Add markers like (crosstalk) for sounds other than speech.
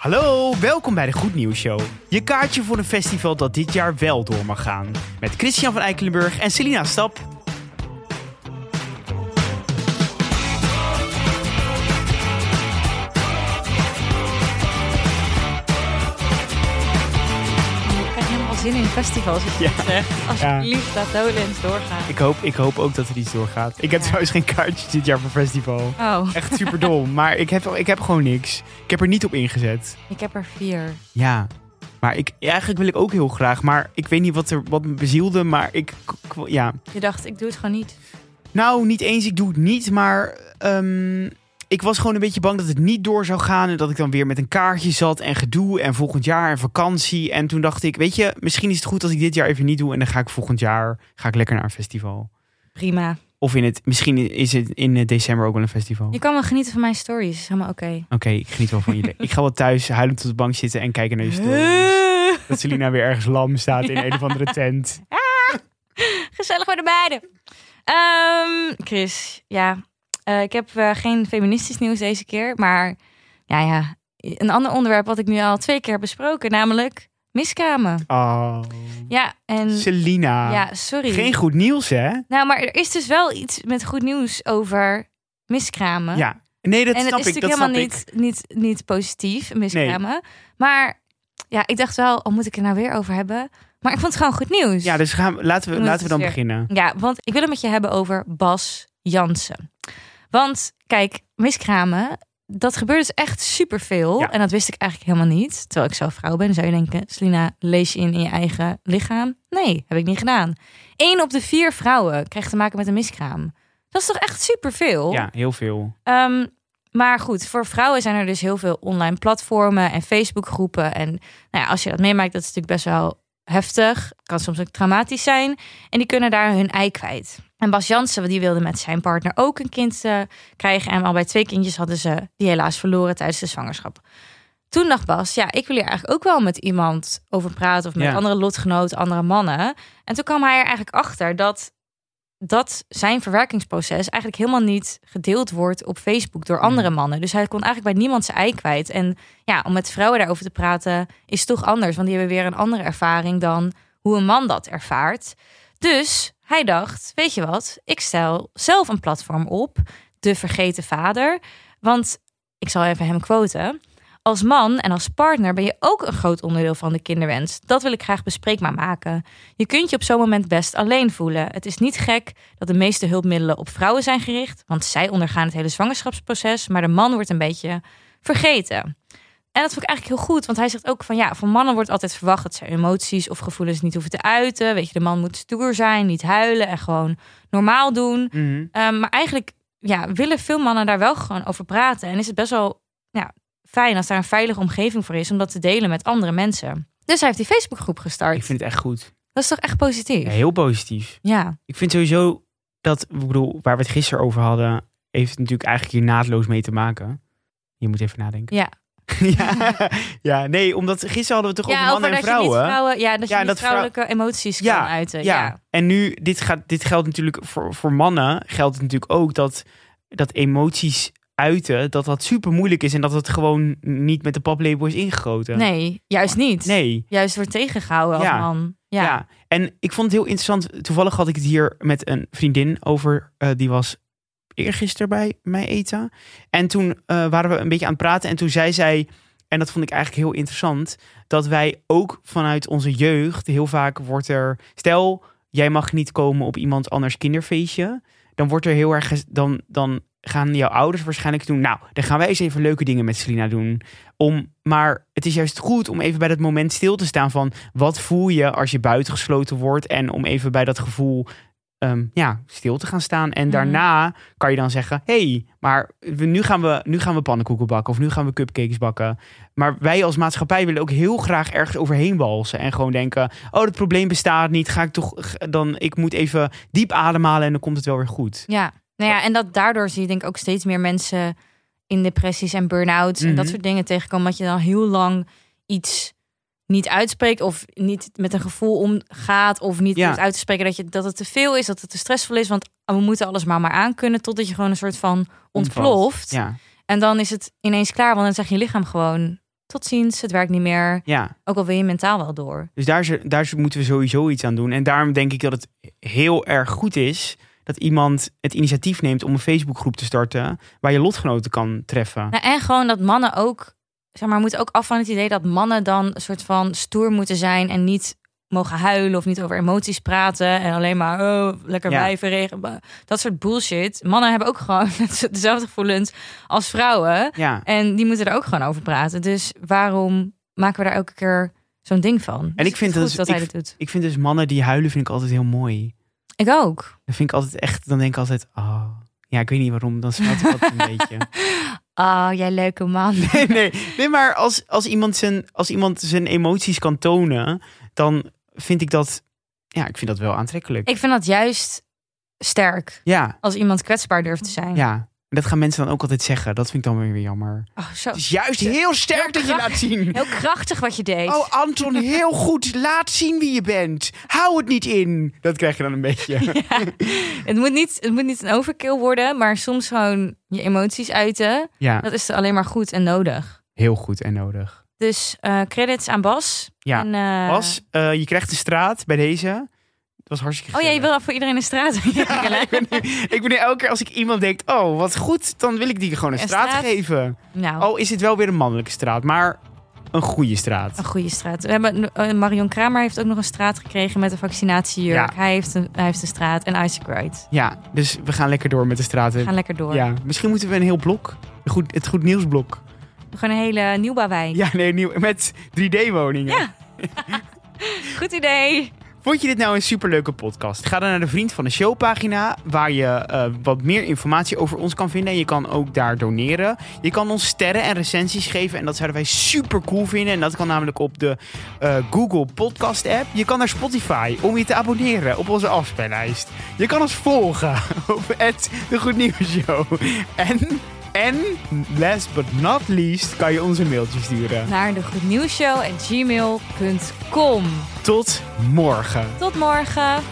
Hallo, welkom bij de Goed Nieuws Show. Je kaartje voor een festival dat dit jaar wel door mag gaan. Met Christian van Eikelenburg en Selina Stap. Zin in festivals. als je Ja. zegt. Alsjeblieft, laat Lowlands doorgaan. Ik hoop, ik hoop ook dat er iets doorgaat. Ik heb Ja. trouwens geen kaartje dit jaar voor festival. Oh, Echt super dom, (laughs) maar ik heb, ik heb gewoon niks. Ik heb er niet op ingezet. ik heb er vier. Ja, maar ik, ja, eigenlijk wil ik ook heel graag. Maar ik weet niet wat, er, wat me bezielde, maar ik, ik- ja. Je dacht, ik doe het gewoon niet. Nou, niet eens, ik doe het niet, maar ehm, ik was gewoon een beetje bang dat het niet door zou gaan. En dat ik dan weer met een kaartje zat en gedoe en volgend jaar en vakantie. En toen dacht ik, weet je, misschien is het goed als ik dit jaar even niet doe. En dan ga ik volgend jaar ga ik lekker naar een festival. Prima. Of in het, misschien is het in december ook wel een festival. Je kan wel genieten van mijn stories. Is helemaal oké. Oké, ik geniet wel van jullie. (laughs) ik ga wel thuis huilend op de bank zitten en kijken naar je stories. (laughs) Dat Selina weer ergens lam staat in een of andere tent. Gezellig bij de beiden. Ehm, Chris, ja. Eh, ik heb eh, geen feministisch nieuws deze keer. Maar ja, ja. Een ander onderwerp wat ik nu al twee keer heb besproken. Namelijk miskramen. Oh, Ja, en... Selina. Ja, sorry. Geen goed nieuws, hè? Nou, maar er is dus wel iets met goed nieuws over miskramen. Ja. Nee, dat en het snap is ik. Dat natuurlijk snap helemaal ik. niet, niet, niet positief, miskramen. Maar ja, ik dacht wel, oh, moet ik het nou weer over hebben? Maar ik vond het gewoon goed nieuws. Ja, dus gaan laten, we, laten we dan weer- beginnen. Ja, want ik wil het met je hebben over Bas Jansen. Want kijk, miskramen, dat gebeurt dus echt superveel. Ja. En dat wist ik eigenlijk helemaal niet. Terwijl ik zelf vrouw ben, zou je denken... Selina, lees je in in je eigen lichaam? Nee, heb ik niet gedaan. Eén op de vier vrouwen krijgt te maken met een miskraam. Dat is toch echt superveel? Ja, heel veel. Ehm, maar goed, voor vrouwen zijn er dus heel veel online platformen en Facebookgroepen. En nou ja, als je dat meemaakt, dat is natuurlijk best wel heftig. Kan soms ook traumatisch zijn. En die kunnen daar hun ei kwijt. En Bas Jansen, die wilde met zijn partner ook een kind eh, krijgen. En al bij twee kindjes hadden ze die helaas verloren tijdens de zwangerschap. Toen dacht Bas, ja, ik wil hier eigenlijk ook wel met iemand over praten. Of met Ja. andere lotgenoten, andere mannen. En toen kwam hij er eigenlijk achter dat dat zijn verwerkingsproces eigenlijk helemaal niet gedeeld wordt op Facebook door andere mannen. Dus hij kon eigenlijk bij niemand zijn ei kwijt. En ja, om met vrouwen daarover te praten is toch anders, want die hebben weer een andere ervaring dan hoe een man dat ervaart. Dus hij dacht, weet je wat, ik stel zelf een platform op, de vergeten vader. Want ik zal even hem quoten. Als man en als partner ben je ook een groot onderdeel van de kinderwens. Dat wil ik graag bespreekbaar maken. Je kunt je op zo'n moment best alleen voelen. Het is niet gek dat de meeste hulpmiddelen op vrouwen zijn gericht, want zij ondergaan het hele zwangerschapsproces, maar de man wordt een beetje vergeten. En dat vond ik eigenlijk heel goed, want hij zegt ook van ja, van mannen wordt altijd verwacht dat ze emoties of gevoelens niet hoeven te uiten. Weet je, de man moet stoer zijn, niet huilen en gewoon normaal doen. Mhm. Ehm, maar eigenlijk ja, willen veel mannen daar wel gewoon over praten. En is het best wel ja, fijn als daar een veilige omgeving voor is om dat te delen met andere mensen. Dus hij heeft die Facebookgroep gestart. Ik vind het echt goed. Dat is toch echt positief? Ja, heel positief. Ja. Ik vind sowieso dat, ik bedoel, waar we het gisteren over hadden, heeft het natuurlijk eigenlijk hier naadloos mee te maken. Je moet even nadenken. Ja. (laughs) ja, ja, nee, omdat gisteren hadden we toch ja, over mannen en je vrouwen. ja, dat je Ja, dat vrou- vrouwelijke emoties Ja, kan uiten. ja. Ja. en nu, dit, gaat, dit geldt natuurlijk voor, voor mannen, geldt het natuurlijk ook dat, dat emoties uiten, dat dat super moeilijk is en dat het gewoon niet met de paplepel is ingegoten. Nee, juist niet. Nee. Juist wordt tegengehouden als man. Ja. Ja. en ik vond het heel interessant. Toevallig had ik het hier met een vriendin over. eh, die was eergisteren bij mij eten. En toen eh, waren we een beetje aan het praten. En toen zei zij, en dat vond ik eigenlijk heel interessant, dat wij ook vanuit onze jeugd heel vaak wordt er. Stel, jij mag niet komen op iemand anders kinderfeestje. Dan wordt er heel erg. Dan, dan gaan jouw ouders waarschijnlijk doen. Nou, dan gaan wij eens even leuke dingen met Selina doen. Om, maar het is juist goed om even bij dat moment stil te staan van wat voel je als je buitengesloten wordt. En om even bij dat gevoel ehm, ja, stil te gaan staan. En Mhm. daarna kan je dan zeggen: hey, maar we, nu, gaan we, nu gaan we pannenkoeken bakken. Of nu gaan we cupcakes bakken. Maar wij als maatschappij willen ook heel graag ergens overheen walsen. En gewoon denken: oh, het probleem bestaat niet. Ga ik toch dan, ik moet even diep ademhalen en dan komt het wel weer goed. Ja. Nou ja, en dat daardoor zie je denk ik ook steeds meer mensen in depressies en burn-outs en dat Mhm. soort dingen tegenkomen. Dat je dan heel lang iets niet uitspreekt of niet met een gevoel omgaat of niet Ja. uit te spreken dat, je, dat het te veel is, dat het te stressvol is. Want we moeten alles maar maar aankunnen totdat je gewoon een soort van ontploft. Ja. En dan is het ineens klaar, want dan zeg je lichaam gewoon tot ziens, het werkt niet meer. Ja, Ook al wil je mentaal wel door. dus daar, daar moeten we sowieso iets aan doen. En daarom denk ik dat het heel erg goed is dat iemand het initiatief neemt om een Facebookgroep te starten waar je lotgenoten kan treffen. Nou, en gewoon dat mannen ook, zeg maar, moeten ook af van het idee dat mannen dan een soort van stoer moeten zijn en niet mogen huilen of niet over emoties praten en alleen maar oh, lekker Ja. wijven, regen, dat soort bullshit. Mannen hebben ook (laughs) gewoon dezelfde gevoelens als vrouwen Ja. en die moeten er ook gewoon over praten. Dus waarom maken we daar elke keer zo'n ding van? En ik vind het dat- ik- hij dat doet. Ik vind dus mannen die huilen vind ik altijd heel mooi. Ik ook. Dat vind ik altijd echt, dan denk ik altijd, oh, ja, ik weet niet waarom, dan smelt ik altijd een (laughs) beetje. Ah, jij leuke man. (laughs) Nee, nee, nee maar als, als, iemand zijn, als iemand zijn emoties kan tonen, dan vind ik dat, ja, ik vind dat wel aantrekkelijk. Ik vind dat juist sterk Ja, als iemand kwetsbaar durft te zijn. ja. En dat gaan mensen dan ook altijd zeggen. Dat vind ik dan weer weer jammer. Oh, zo. Het is juist heel sterk dat je laat zien. Heel krachtig wat je deed. Oh, Anton, heel goed. Laat zien wie je bent. Hou het niet in. Dat krijg je dan een beetje. (laughs) Het, moet niet, het moet niet een overkill worden, maar soms gewoon je emoties uiten. Ja, Dat is alleen maar goed en nodig. heel goed en nodig. Dus eh, credits aan Bas. Ja, En, eh, Bas, eh, je krijgt de straat bij deze. Dat was hartstikke Oh ja, je wil voor iedereen een straat. (laughs) (laughs) Ja, ik, ben nu, ik ben nu elke keer als ik iemand denk, oh wat goed, dan wil ik die gewoon een Een straat, straat? geven. nou, Al is het wel weer een mannelijke straat, maar een goede straat. een goede straat. We hebben, eh, Marion Kramer heeft ook nog een straat gekregen met een vaccinatiejurk. Ja. Hij, heeft een, hij heeft een straat en Isaac Wright. Ja, dus we gaan lekker door met de straten. We gaan lekker door. Ja, misschien moeten we een heel blok. Een Goed, het Goed Nieuwsblok. Gewoon een hele nieuwbouwwijk. Ja, nee, nieuw, met 3D-woningen. Ja. (laughs) Goed idee. Vond je dit nou een superleuke podcast? Ga dan naar de Vriend van de Show pagina, waar je eh, wat meer informatie over ons kan vinden. En je kan ook daar doneren. Je kan ons sterren en recensies geven en dat zouden wij super cool vinden. En dat kan namelijk op de eh, Google Podcast app. Je kan naar Spotify om je te abonneren op onze afspeellijst. Je kan ons volgen (laughs) op De Goed Show. En, en, last but not least, kan je ons een mailtje sturen. Naar de goednieuwsshow@gmail.com. Tot morgen. Tot morgen.